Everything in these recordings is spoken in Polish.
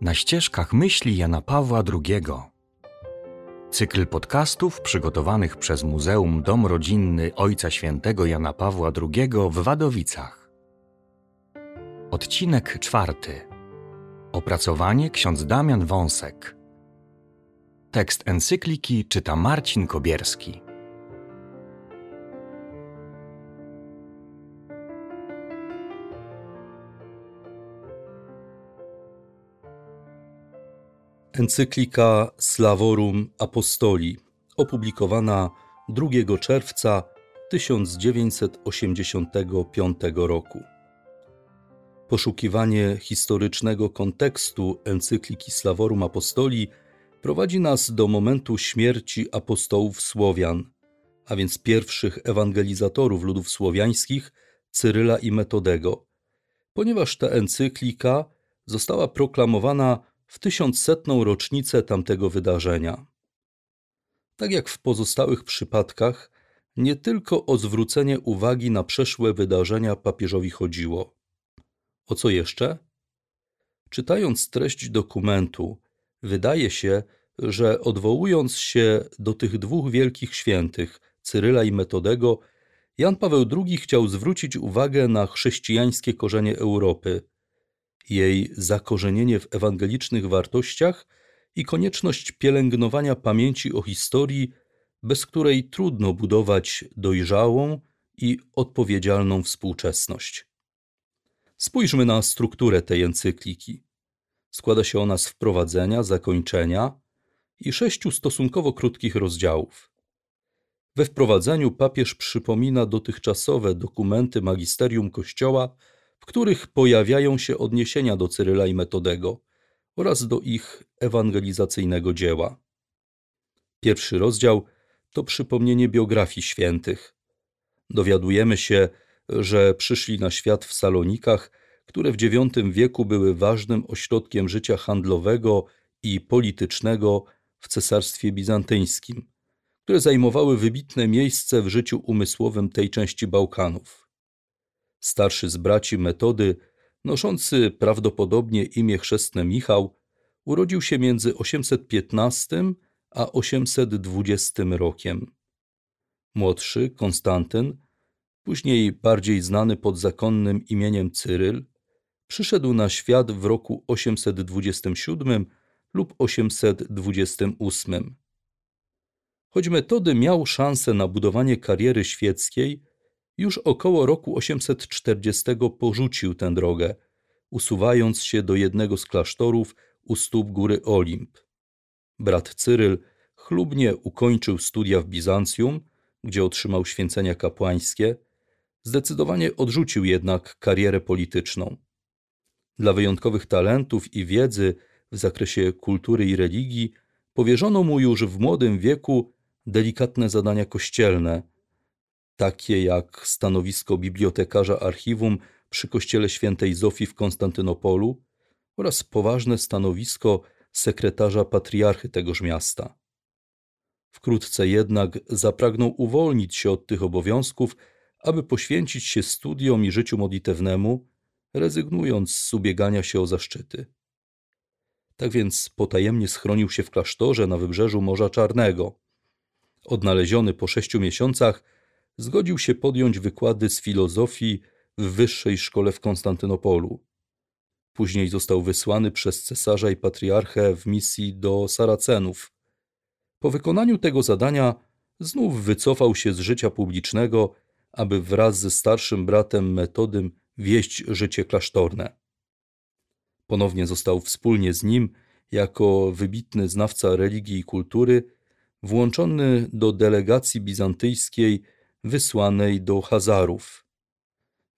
Na ścieżkach myśli Jana Pawła II. Cykl podcastów przygotowanych przez Muzeum Dom Rodzinny Ojca Świętego Jana Pawła II w Wadowicach. Odcinek czwarty. Opracowanie ksiądz Damian Wąsek. Tekst encykliki czyta Marcin Kobierski. Encyklika Slavorum Apostoli, opublikowana 2 czerwca 1985 roku. Poszukiwanie historycznego kontekstu encykliki Slavorum Apostoli prowadzi nas do momentu śmierci apostołów Słowian, a więc pierwszych ewangelizatorów ludów słowiańskich, Cyryla i Metodego, ponieważ ta encyklika została proklamowana w tysiącsetną rocznicę tamtego wydarzenia. Tak jak w pozostałych przypadkach, nie tylko o zwrócenie uwagi na przeszłe wydarzenia papieżowi chodziło. O co jeszcze? Czytając treść dokumentu, wydaje się, że odwołując się do tych dwóch wielkich świętych, Cyryla i Metodego, Jan Paweł II chciał zwrócić uwagę na chrześcijańskie korzenie Europy, jej zakorzenienie w ewangelicznych wartościach i konieczność pielęgnowania pamięci o historii, bez której trudno budować dojrzałą i odpowiedzialną współczesność. Spójrzmy na strukturę tej encykliki. Składa się ona z wprowadzenia, zakończenia i sześciu stosunkowo krótkich rozdziałów. We wprowadzeniu papież przypomina dotychczasowe dokumenty magisterium Kościoła których pojawiają się odniesienia do Cyryla i Metodego oraz do ich ewangelizacyjnego dzieła. Pierwszy rozdział to przypomnienie biografii świętych. Dowiadujemy się, że przyszli na świat w Salonikach, które w IX wieku były ważnym ośrodkiem życia handlowego i politycznego w Cesarstwie Bizantyjskim, które zajmowały wybitne miejsce w życiu umysłowym tej części Bałkanów. Starszy z braci Metody, noszący prawdopodobnie imię chrzestne Michał, urodził się między 815 a 820 rokiem. Młodszy, Konstantyn, później bardziej znany pod zakonnym imieniem Cyryl, przyszedł na świat w roku 827 lub 828. Choć Metody miał szansę na budowanie kariery świeckiej, już około roku 840 porzucił tę drogę, usuwając się do jednego z klasztorów u stóp góry Olimp. Brat Cyryl chlubnie ukończył studia w Bizancjum, gdzie otrzymał święcenia kapłańskie, zdecydowanie odrzucił jednak karierę polityczną. Dla wyjątkowych talentów i wiedzy w zakresie kultury i religii powierzono mu już w młodym wieku delikatne zadania kościelne – takie jak stanowisko bibliotekarza archiwum przy kościele świętej Zofii w Konstantynopolu oraz poważne stanowisko sekretarza patriarchy tegoż miasta. Wkrótce jednak zapragnął uwolnić się od tych obowiązków, aby poświęcić się studiom i życiu modlitewnemu, rezygnując z ubiegania się o zaszczyty. Tak więc potajemnie schronił się w klasztorze na wybrzeżu Morza Czarnego. Odnaleziony po sześciu miesiącach, zgodził się podjąć wykłady z filozofii w wyższej szkole w Konstantynopolu. Później został wysłany przez cesarza i patriarchę w misji do Saracenów. Po wykonaniu tego zadania znów wycofał się z życia publicznego, aby wraz ze starszym bratem Metodym wieść życie klasztorne. Ponownie został wspólnie z nim, jako wybitny znawca religii i kultury, włączony do delegacji bizantyjskiej wysłanej do Hazarów.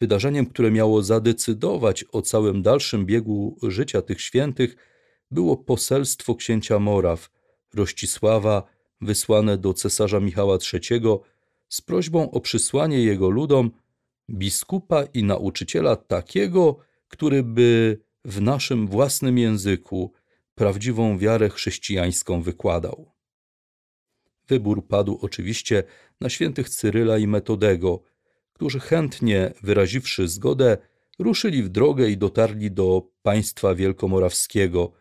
Wydarzeniem, które miało zadecydować o całym dalszym biegu życia tych świętych, było poselstwo księcia Moraw, Rościsława, wysłane do cesarza Michała III z prośbą o przysłanie jego ludom biskupa i nauczyciela takiego, który by w naszym własnym języku prawdziwą wiarę chrześcijańską wykładał. Wybór padł oczywiście na świętych Cyryla i Metodego, którzy chętnie wyraziwszy zgodę, ruszyli w drogę i dotarli do państwa wielkomorawskiego,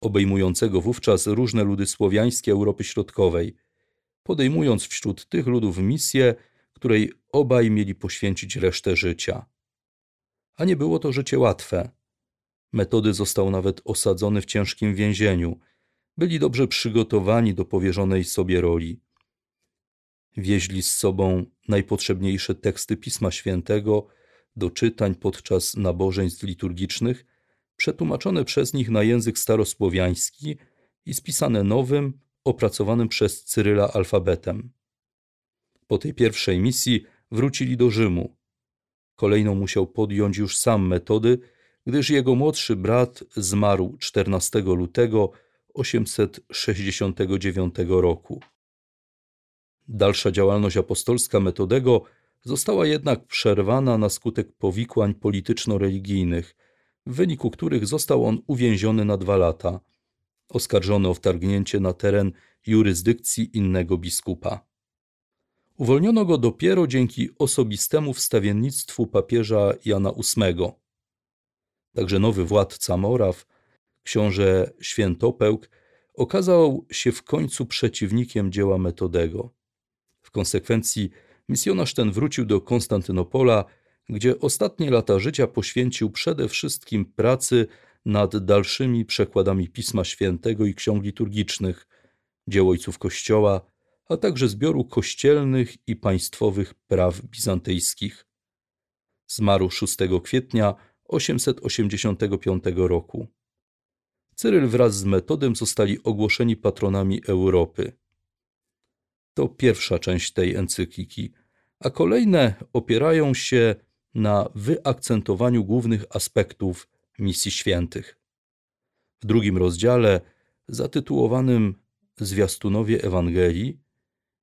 obejmującego wówczas różne ludy słowiańskie Europy Środkowej, podejmując wśród tych ludów misję, której obaj mieli poświęcić resztę życia. A nie było to życie łatwe. Metody został nawet osadzony w ciężkim więzieniu. Byli dobrze przygotowani do powierzonej sobie roli. Wieźli z sobą najpotrzebniejsze teksty Pisma Świętego do czytań podczas nabożeństw liturgicznych, przetłumaczone przez nich na język starosłowiański i spisane nowym, opracowanym przez Cyryla alfabetem. Po tej pierwszej misji wrócili do Rzymu. Kolejną musiał podjąć już sam metody, gdyż jego młodszy brat zmarł 14 lutego 869 roku. Dalsza działalność apostolska Metodego została jednak przerwana na skutek powikłań polityczno-religijnych, w wyniku których został on uwięziony na dwa lata, oskarżony o wtargnięcie na teren jurysdykcji innego biskupa. Uwolniono go dopiero dzięki osobistemu wstawiennictwu papieża Jana VIII. Także nowy władca Moraw, książę Świętopełk, okazał się w końcu przeciwnikiem dzieła Metodego. W konsekwencji misjonarz ten wrócił do Konstantynopola, gdzie ostatnie lata życia poświęcił przede wszystkim pracy nad dalszymi przekładami Pisma Świętego i ksiąg liturgicznych, dzieł ojców Kościoła, a także zbioru kościelnych i państwowych praw bizantyjskich. Zmarł 6 kwietnia 885 roku. Cyryl wraz z Metodem zostali ogłoszeni patronami Europy. To pierwsza część tej encykliki, a kolejne opierają się na wyakcentowaniu głównych aspektów misji świętych. W drugim rozdziale, zatytułowanym Zwiastunowie Ewangelii,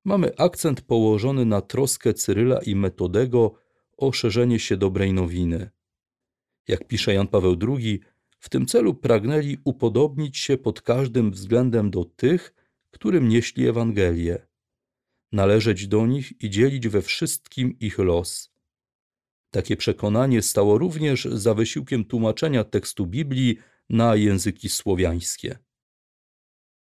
mamy akcent położony na troskę Cyryla i Metodego o szerzenie się dobrej nowiny. Jak pisze Jan Paweł II, w tym celu pragnęli upodobnić się pod każdym względem do tych, którym nieśli Ewangelię, należeć do nich i dzielić we wszystkim ich los. Takie przekonanie stało również za wysiłkiem tłumaczenia tekstu Biblii na języki słowiańskie.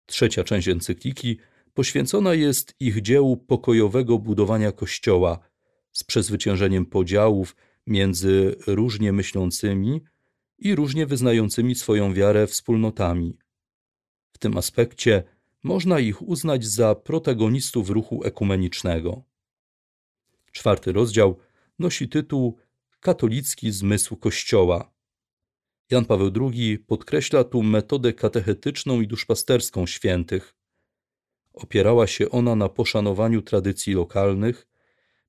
Trzecia część encykliki poświęcona jest ich dziełu pokojowego budowania Kościoła z przezwyciężeniem podziałów między różnie myślącymi i różnie wyznającymi swoją wiarę wspólnotami. W tym aspekcie można ich uznać za protagonistów ruchu ekumenicznego. Czwarty rozdział nosi tytuł Katolicki zmysł Kościoła. Jan Paweł II podkreśla tu metodę katechetyczną i duszpasterską świętych. Opierała się ona na poszanowaniu tradycji lokalnych,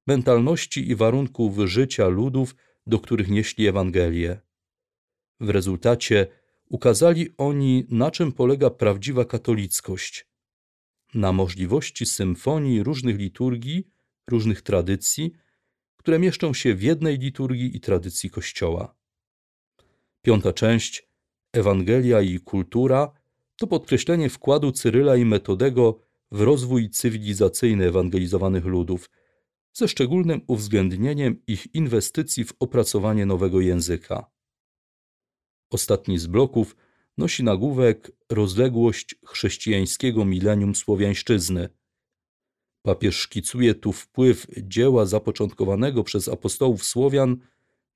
mentalności i warunków życia ludów, do których nieśli Ewangelię. W rezultacie ukazali oni, na czym polega prawdziwa katolickość. Na możliwości symfonii różnych liturgii, różnych tradycji, które mieszczą się w jednej liturgii i tradycji Kościoła. Piąta część, Ewangelia i kultura, to podkreślenie wkładu Cyryla i Metodego w rozwój cywilizacyjny ewangelizowanych ludów, ze szczególnym uwzględnieniem ich inwestycji w opracowanie nowego języka. Ostatni z bloków nosi nagłówek Rozległość chrześcijańskiego milenium słowiańszczyzny. Papież szkicuje tu wpływ dzieła zapoczątkowanego przez apostołów Słowian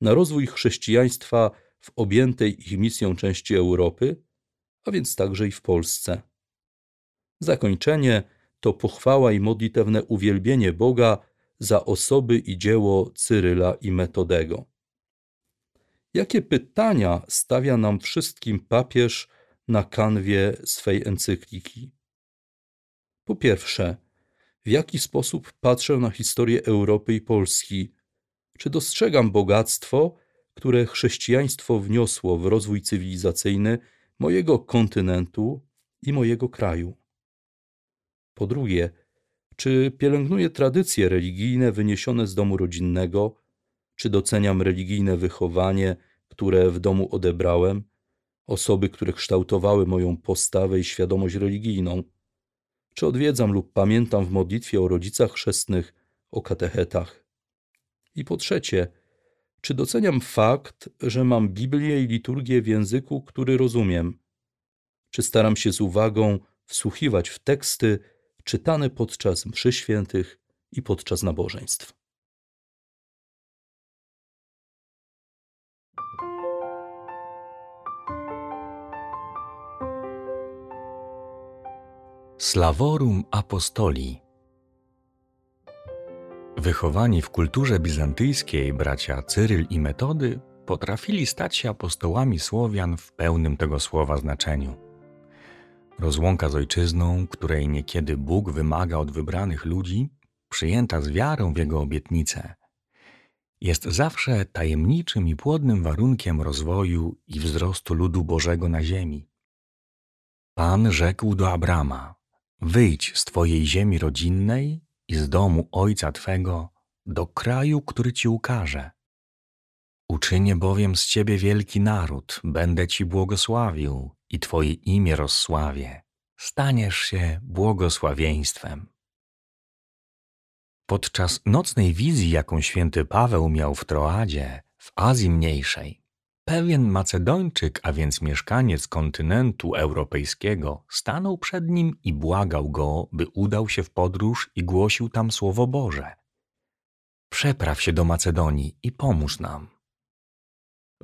na rozwój chrześcijaństwa w objętej ich misją części Europy, a więc także i w Polsce. Zakończenie to pochwała i modlitewne uwielbienie Boga za osoby i dzieło Cyryla i Metodego. Jakie pytania stawia nam wszystkim papież na kanwie swej encykliki? Po pierwsze, w jaki sposób patrzę na historię Europy i Polski? Czy dostrzegam bogactwo, które chrześcijaństwo wniosło w rozwój cywilizacyjny mojego kontynentu i mojego kraju? Po drugie, czy pielęgnuję tradycje religijne wyniesione z domu rodzinnego, czy doceniam religijne wychowanie, które w domu odebrałem, osoby, które kształtowały moją postawę i świadomość religijną? Czy odwiedzam lub pamiętam w modlitwie o rodzicach chrzestnych, o katechetach? I po trzecie, czy doceniam fakt, że mam Biblię i liturgię w języku, który rozumiem? Czy staram się z uwagą wsłuchiwać w teksty czytane podczas mszy świętych i podczas nabożeństw? Slavorum Apostoli Wychowani w kulturze bizantyjskiej bracia Cyryl i Metody potrafili stać się apostołami Słowian w pełnym tego słowa znaczeniu. Rozłąka z ojczyzną, której niekiedy Bóg wymaga od wybranych ludzi, przyjęta z wiarą w Jego obietnice, jest zawsze tajemniczym i płodnym warunkiem rozwoju i wzrostu ludu Bożego na ziemi. Pan rzekł do Abrama: Wyjdź z Twojej ziemi rodzinnej i z domu ojca Twego do kraju, który Ci ukaże. Uczynię bowiem z Ciebie wielki naród, będę Ci błogosławił i Twoje imię rozsławię. Staniesz się błogosławieństwem. Podczas nocnej wizji, jaką święty Paweł miał w Troadzie, w Azji Mniejszej, pewien Macedończyk, a więc mieszkaniec kontynentu europejskiego, stanął przed nim i błagał go, by udał się w podróż i głosił tam Słowo Boże. Przepraw się do Macedonii i pomóż nam.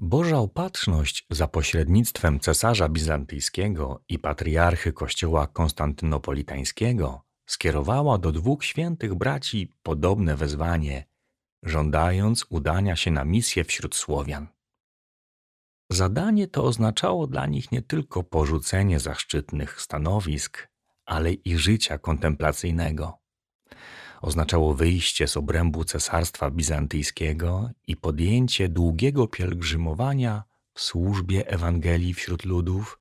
Boża opatrzność za pośrednictwem cesarza bizantyjskiego i patriarchy kościoła konstantynopolitańskiego skierowała do dwóch świętych braci podobne wezwanie, żądając udania się na misję wśród Słowian. Zadanie to oznaczało dla nich nie tylko porzucenie zaszczytnych stanowisk, ale i życia kontemplacyjnego. Oznaczało wyjście z obrębu cesarstwa bizantyjskiego i podjęcie długiego pielgrzymowania w służbie Ewangelii wśród ludów,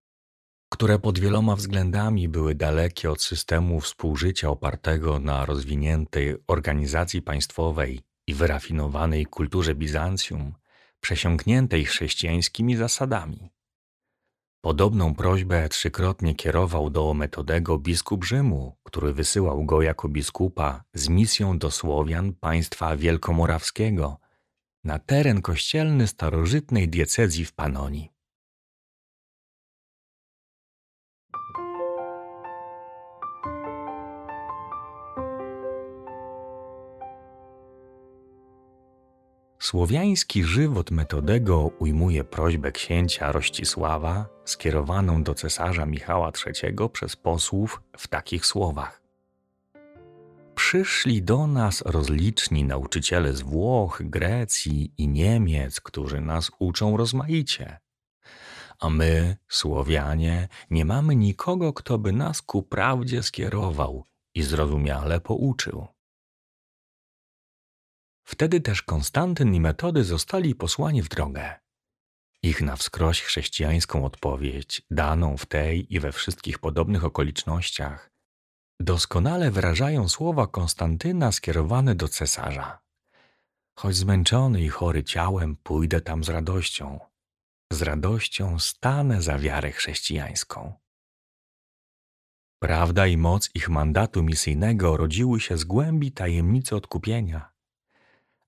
które pod wieloma względami były dalekie od systemu współżycia opartego na rozwiniętej organizacji państwowej i wyrafinowanej kulturze Bizancjum, przesiąkniętej chrześcijańskimi zasadami. Podobną prośbę trzykrotnie kierował do Metodego biskup Rzymu, który wysyłał go jako biskupa z misją do Słowian państwa wielkomorawskiego na teren kościelny starożytnej diecezji w Panonii. Słowiański żywot Metodego ujmuje prośbę księcia Rościsława skierowaną do cesarza Michała III przez posłów w takich słowach. Przyszli do nas rozliczni nauczyciele z Włoch, Grecji i Niemiec, którzy nas uczą rozmaicie. A my, Słowianie, nie mamy nikogo, kto by nas ku prawdzie skierował i zrozumiale pouczył. Wtedy też Konstantyn i Metody zostali posłani w drogę. Ich na wskroś chrześcijańską odpowiedź, daną w tej i we wszystkich podobnych okolicznościach, doskonale wyrażają słowa Konstantyna skierowane do cesarza. Choć zmęczony i chory ciałem, pójdę tam z radością. Z radością stanę za wiarę chrześcijańską. Prawda i moc ich mandatu misyjnego rodziły się z głębi tajemnicy odkupienia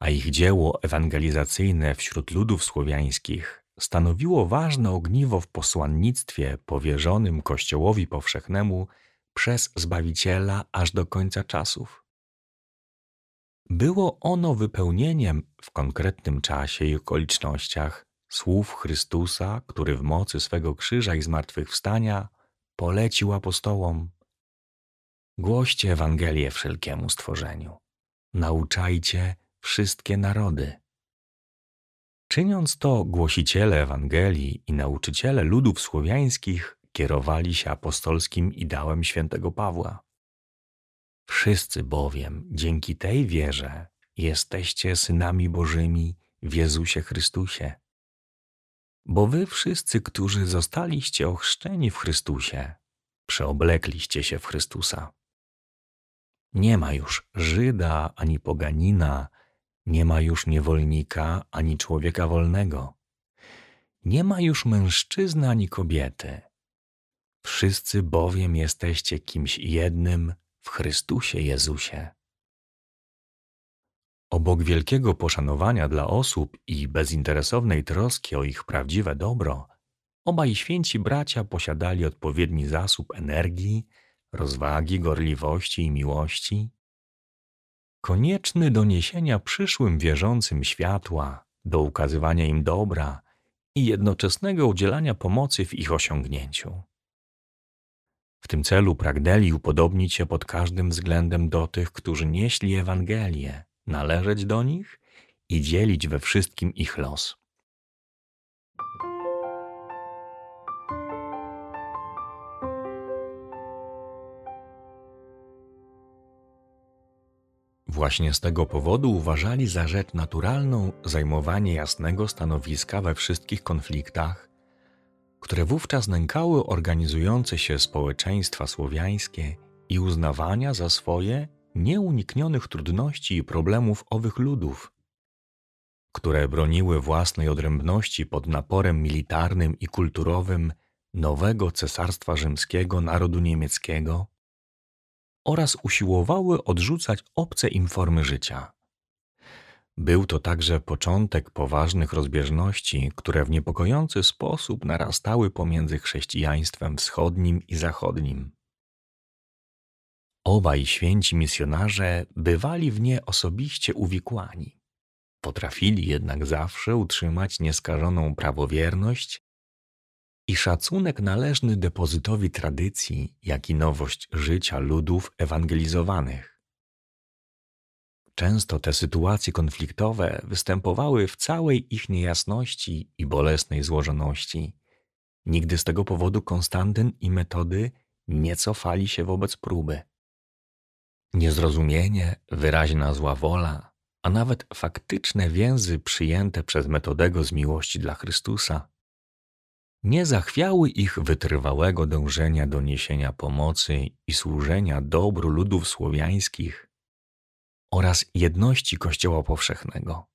a ich dzieło ewangelizacyjne wśród ludów słowiańskich stanowiło ważne ogniwo w posłannictwie powierzonym Kościołowi powszechnemu przez Zbawiciela aż do końca czasów. Było ono wypełnieniem w konkretnym czasie i okolicznościach słów Chrystusa, który w mocy swego krzyża i zmartwychwstania polecił apostołom: Głoście Ewangelię wszelkiemu stworzeniu, nauczajcie wszystkie narody. Czyniąc to, głosiciele Ewangelii i nauczyciele ludów słowiańskich kierowali się apostolskim ideałem świętego Pawła. Wszyscy bowiem dzięki tej wierze jesteście synami Bożymi w Jezusie Chrystusie. Bo wy wszyscy, którzy zostaliście ochrzczeni w Chrystusie, przeoblekliście się w Chrystusa. Nie ma już Żyda ani poganina, nie ma już niewolnika ani człowieka wolnego. Nie ma już mężczyzny ani kobiety. Wszyscy bowiem jesteście kimś jednym w Chrystusie Jezusie. Obok wielkiego poszanowania dla osób i bezinteresownej troski o ich prawdziwe dobro, obaj święci bracia posiadali odpowiedni zasób energii, rozwagi, gorliwości i miłości, konieczny do niesienia przyszłym wierzącym światła, do ukazywania im dobra i jednoczesnego udzielania pomocy w ich osiągnięciu. W tym celu pragnęli upodobnić się pod każdym względem do tych, którzy nieśli Ewangelię, należeć do nich i dzielić we wszystkim ich los. Właśnie z tego powodu uważali za rzecz naturalną zajmowanie jasnego stanowiska we wszystkich konfliktach, które wówczas nękały organizujące się społeczeństwa słowiańskie i uznawania za swoje nieuniknionych trudności i problemów owych ludów, które broniły własnej odrębności pod naporem militarnym i kulturowym nowego cesarstwa rzymskiego narodu niemieckiego oraz usiłowały odrzucać obce im formy życia. Był to także początek poważnych rozbieżności, które w niepokojący sposób narastały pomiędzy chrześcijaństwem wschodnim i zachodnim. Obaj święci misjonarze bywali w nie osobiście uwikłani. Potrafili jednak zawsze utrzymać nieskażoną prawowierność i szacunek należny depozytowi tradycji, jak i nowość życia ludów ewangelizowanych. Często te sytuacje konfliktowe występowały w całej ich niejasności i bolesnej złożoności. Nigdy z tego powodu Konstantyn i metody nie cofali się wobec próby. Niezrozumienie, wyraźna zła wola, a nawet faktyczne więzy przyjęte przez metodego z miłości dla Chrystusa nie zachwiały ich wytrwałego dążenia do niesienia pomocy i służenia dobru ludów słowiańskich oraz jedności Kościoła powszechnego.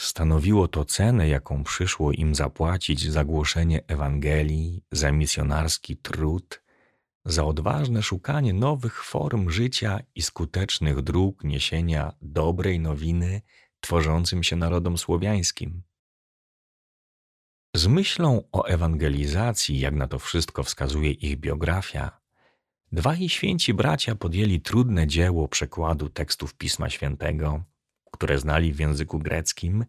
Stanowiło to cenę, jaką przyszło im zapłacić za głoszenie Ewangelii, za misjonarski trud, za odważne szukanie nowych form życia i skutecznych dróg niesienia dobrej nowiny tworzącym się narodom słowiańskim. Z myślą o ewangelizacji, jak na to wszystko wskazuje ich biografia, dwaj święci bracia podjęli trudne dzieło przekładu tekstów Pisma Świętego, które znali w języku greckim,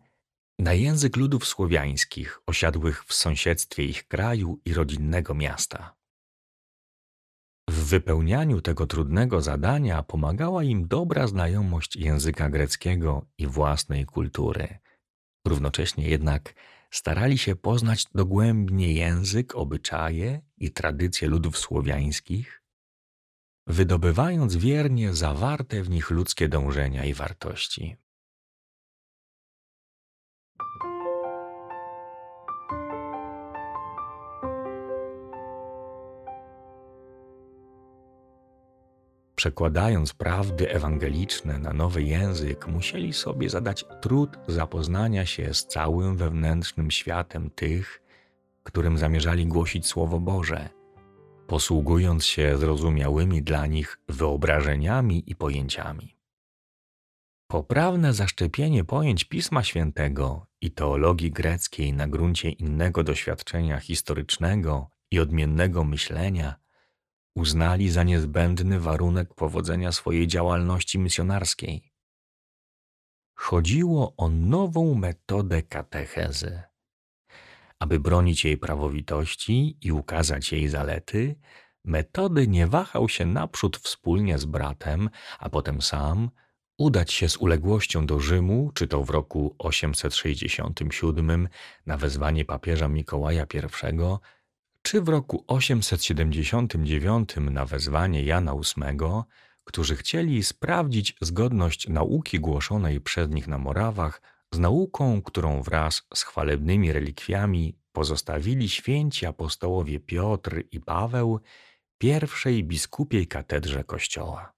na język ludów słowiańskich osiadłych w sąsiedztwie ich kraju i rodzinnego miasta. W wypełnianiu tego trudnego zadania pomagała im dobra znajomość języka greckiego i własnej kultury. Równocześnie jednak starali się poznać dogłębnie język, obyczaje i tradycje ludów słowiańskich, wydobywając wiernie zawarte w nich ludzkie dążenia i wartości. Przekładając prawdy ewangeliczne na nowy język, musieli sobie zadać trud zapoznania się z całym wewnętrznym światem tych, którym zamierzali głosić Słowo Boże, posługując się zrozumiałymi dla nich wyobrażeniami i pojęciami. Poprawne zaszczepienie pojęć Pisma Świętego i teologii greckiej na gruncie innego doświadczenia historycznego i odmiennego myślenia uznali za niezbędny warunek powodzenia swojej działalności misjonarskiej. Chodziło o nową metodę katechezy. Aby bronić jej prawowitości i ukazać jej zalety, metody nie wahał się naprzód wspólnie z bratem, a potem sam udać się z uległością do Rzymu, czy to w roku 867 na wezwanie papieża Mikołaja I, czy w roku 879 na wezwanie Jana VIII, którzy chcieli sprawdzić zgodność nauki głoszonej przez nich na Morawach z nauką, którą wraz z chwalebnymi relikwiami pozostawili święci apostołowie Piotr i Paweł pierwszej biskupiej katedrze Kościoła.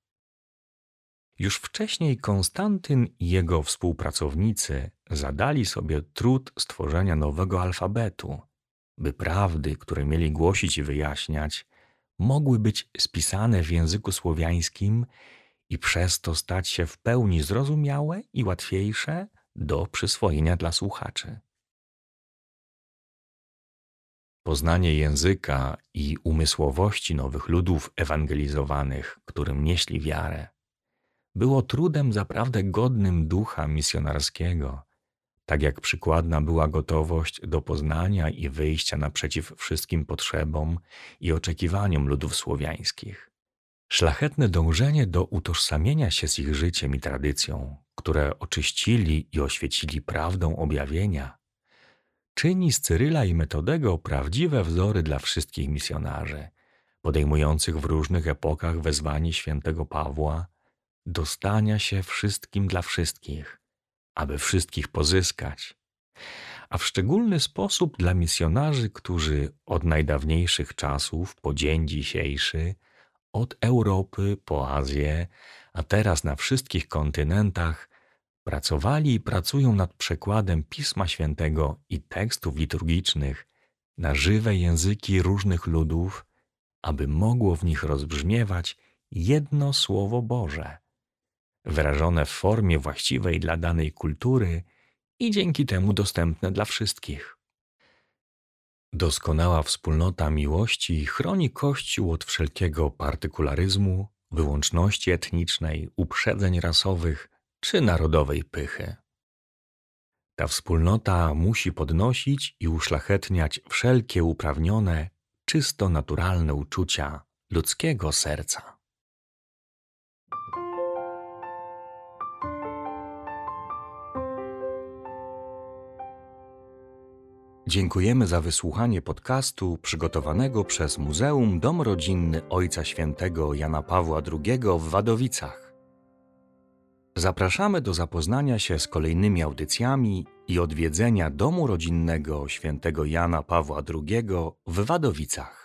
Już wcześniej Konstantyn i jego współpracownicy zadali sobie trud stworzenia nowego alfabetu – by prawdy, które mieli głosić i wyjaśniać, mogły być spisane w języku słowiańskim i przez to stać się w pełni zrozumiałe i łatwiejsze do przyswojenia dla słuchaczy. Poznanie języka i umysłowości nowych ludów ewangelizowanych, którym nieśli wiarę, było trudem zaprawdę godnym ducha misjonarskiego, tak jak przykładna była gotowość do poznania i wyjścia naprzeciw wszystkim potrzebom i oczekiwaniom ludów słowiańskich. Szlachetne dążenie do utożsamienia się z ich życiem i tradycją, które oczyścili i oświecili prawdą objawienia, czyni z Cyryla i Metodego prawdziwe wzory dla wszystkich misjonarzy, podejmujących w różnych epokach wezwanie świętego Pawła do stania się wszystkim dla wszystkich, aby wszystkich pozyskać, a w szczególny sposób dla misjonarzy, którzy od najdawniejszych czasów po dzień dzisiejszy, od Europy po Azję, a teraz na wszystkich kontynentach, pracowali i pracują nad przekładem Pisma Świętego i tekstów liturgicznych na żywe języki różnych ludów, aby mogło w nich rozbrzmiewać jedno Słowo Boże, wyrażone w formie właściwej dla danej kultury i dzięki temu dostępne dla wszystkich. Doskonała wspólnota miłości chroni Kościół od wszelkiego partykularyzmu, wyłączności etnicznej, uprzedzeń rasowych czy narodowej pychy. Ta wspólnota musi podnosić i uszlachetniać wszelkie uprawnione, czysto naturalne uczucia ludzkiego serca. Dziękujemy za wysłuchanie podcastu przygotowanego przez Muzeum Dom Rodzinny Ojca Świętego Jana Pawła II w Wadowicach. Zapraszamy do zapoznania się z kolejnymi audycjami i odwiedzenia Domu Rodzinnego Świętego Jana Pawła II w Wadowicach.